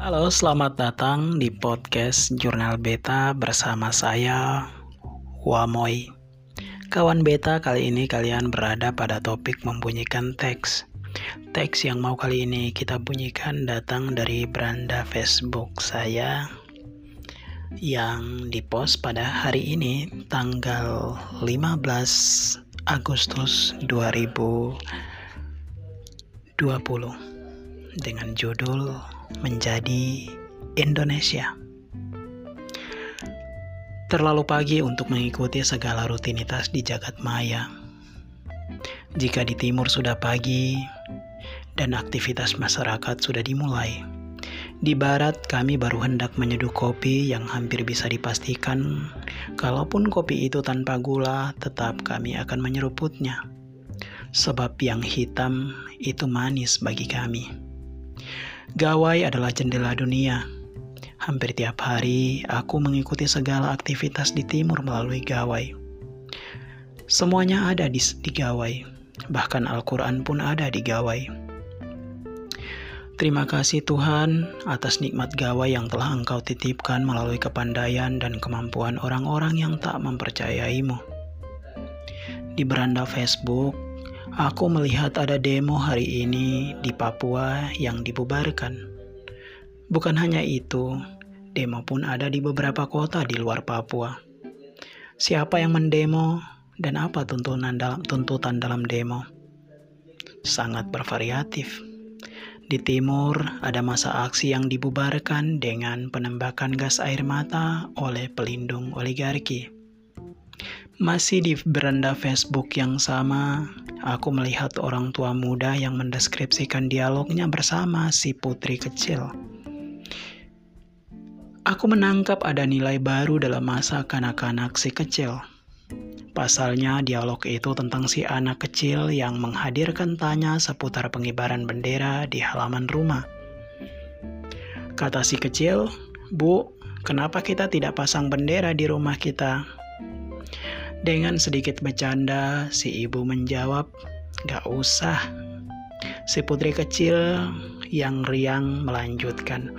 Halo, selamat datang di podcast Jurnal Beta bersama saya, Wamoy. Kawan Beta, kali ini kalian berada pada topik membunyikan teks. Teks yang mau kali ini kita bunyikan datang dari beranda Facebook saya yang dipost pada hari ini tanggal 15 Agustus 2020 dengan judul menjadi Indonesia. Terlalu pagi untuk mengikuti segala rutinitas di jagat maya. Jika di timur sudah pagi dan aktivitas masyarakat sudah dimulai, di barat kami baru hendak menyeduh kopi yang hampir bisa dipastikan kalaupun kopi itu tanpa gula tetap kami akan menyeruputnya. Sebab yang hitam itu manis bagi kami. Gawai adalah jendela dunia. Hampir tiap hari aku mengikuti segala aktivitas di timur melalui gawai. Semuanya ada di, di gawai, bahkan Al-Quran pun ada di gawai. Terima kasih Tuhan atas nikmat gawai yang telah Engkau titipkan melalui kepandaian dan kemampuan orang-orang yang tak mempercayaimu. Di beranda Facebook, Aku melihat ada demo hari ini di Papua yang dibubarkan. Bukan hanya itu, demo pun ada di beberapa kota di luar Papua. Siapa yang mendemo dan apa tuntutan dalam, tuntutan dalam demo? Sangat bervariatif. Di timur ada masa aksi yang dibubarkan dengan penembakan gas air mata oleh pelindung oligarki. Masih di beranda Facebook yang sama, aku melihat orang tua muda yang mendeskripsikan dialognya bersama si putri kecil. Aku menangkap ada nilai baru dalam masa kanak-kanak si kecil. Pasalnya, dialog itu tentang si anak kecil yang menghadirkan tanya seputar pengibaran bendera di halaman rumah. Kata si kecil, "Bu, kenapa kita tidak pasang bendera di rumah kita?" Dengan sedikit bercanda, si ibu menjawab, "Gak usah." Si putri kecil yang riang melanjutkan,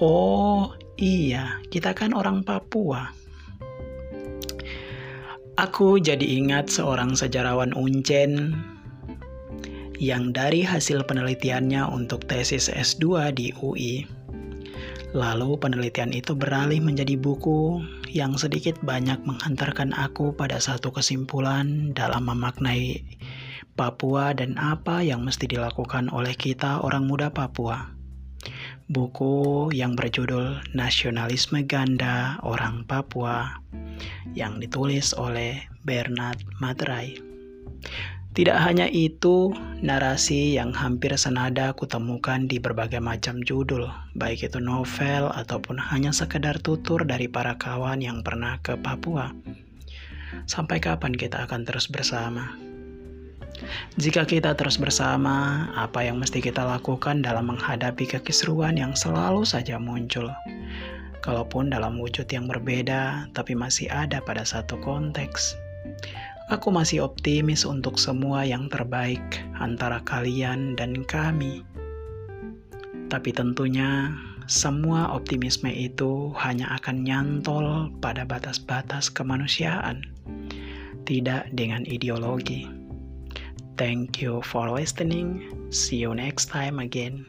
"Oh iya, kita kan orang Papua." Aku jadi ingat seorang sejarawan Uncen yang dari hasil penelitiannya untuk tesis S2 di UI. Lalu penelitian itu beralih menjadi buku yang sedikit banyak menghantarkan aku pada satu kesimpulan dalam memaknai Papua dan apa yang mesti dilakukan oleh kita orang muda Papua. Buku yang berjudul Nasionalisme Ganda Orang Papua yang ditulis oleh Bernard Matrai. Tidak hanya itu, narasi yang hampir senada kutemukan di berbagai macam judul, baik itu novel ataupun hanya sekedar tutur dari para kawan yang pernah ke Papua. Sampai kapan kita akan terus bersama? Jika kita terus bersama, apa yang mesti kita lakukan dalam menghadapi kekisruan yang selalu saja muncul? Kalaupun dalam wujud yang berbeda, tapi masih ada pada satu konteks. Aku masih optimis untuk semua yang terbaik antara kalian dan kami. Tapi tentunya semua optimisme itu hanya akan nyantol pada batas-batas kemanusiaan, tidak dengan ideologi. Thank you for listening. See you next time again.